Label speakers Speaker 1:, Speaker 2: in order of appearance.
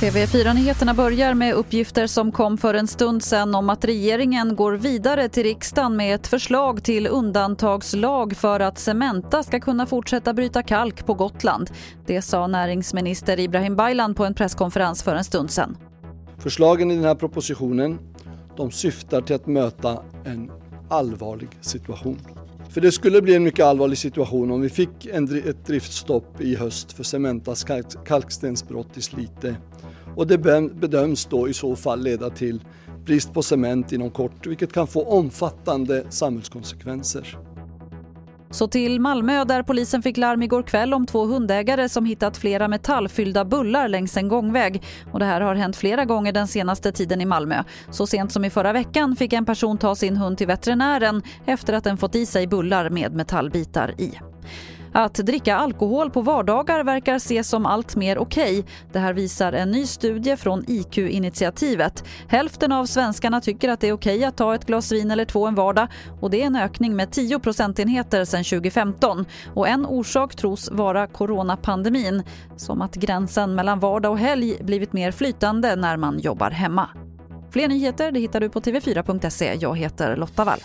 Speaker 1: TV4-nyheterna börjar med uppgifter som kom för en stund sedan om att regeringen går vidare till riksdagen med ett förslag till undantagslag för att Cementa ska kunna fortsätta bryta kalk på Gotland. Det sa näringsminister Ibrahim Baylan på en presskonferens för en stund sedan.
Speaker 2: Förslagen i den här propositionen de syftar till att möta en allvarlig situation. För det skulle bli en mycket allvarlig situation om vi fick en, ett driftstopp i höst för Cementas kalk, kalkstensbrott i Slite. Och det bedöms då i så fall leda till brist på cement inom kort, vilket kan få omfattande samhällskonsekvenser.
Speaker 1: Så till Malmö där polisen fick larm igår kväll om två hundägare som hittat flera metallfyllda bullar längs en gångväg. Och det här har hänt flera gånger den senaste tiden i Malmö. Så sent som i förra veckan fick en person ta sin hund till veterinären efter att den fått i sig bullar med metallbitar i. Att dricka alkohol på vardagar verkar ses som allt mer okej. Okay. Det här visar en ny studie från IQ-initiativet. Hälften av svenskarna tycker att det är okej okay att ta ett glas vin eller två en vardag och det är en ökning med 10 procentenheter sedan 2015. Och en orsak tros vara coronapandemin, som att gränsen mellan vardag och helg blivit mer flytande när man jobbar hemma. Fler nyheter det hittar du på tv4.se. Jag heter Lotta Wall.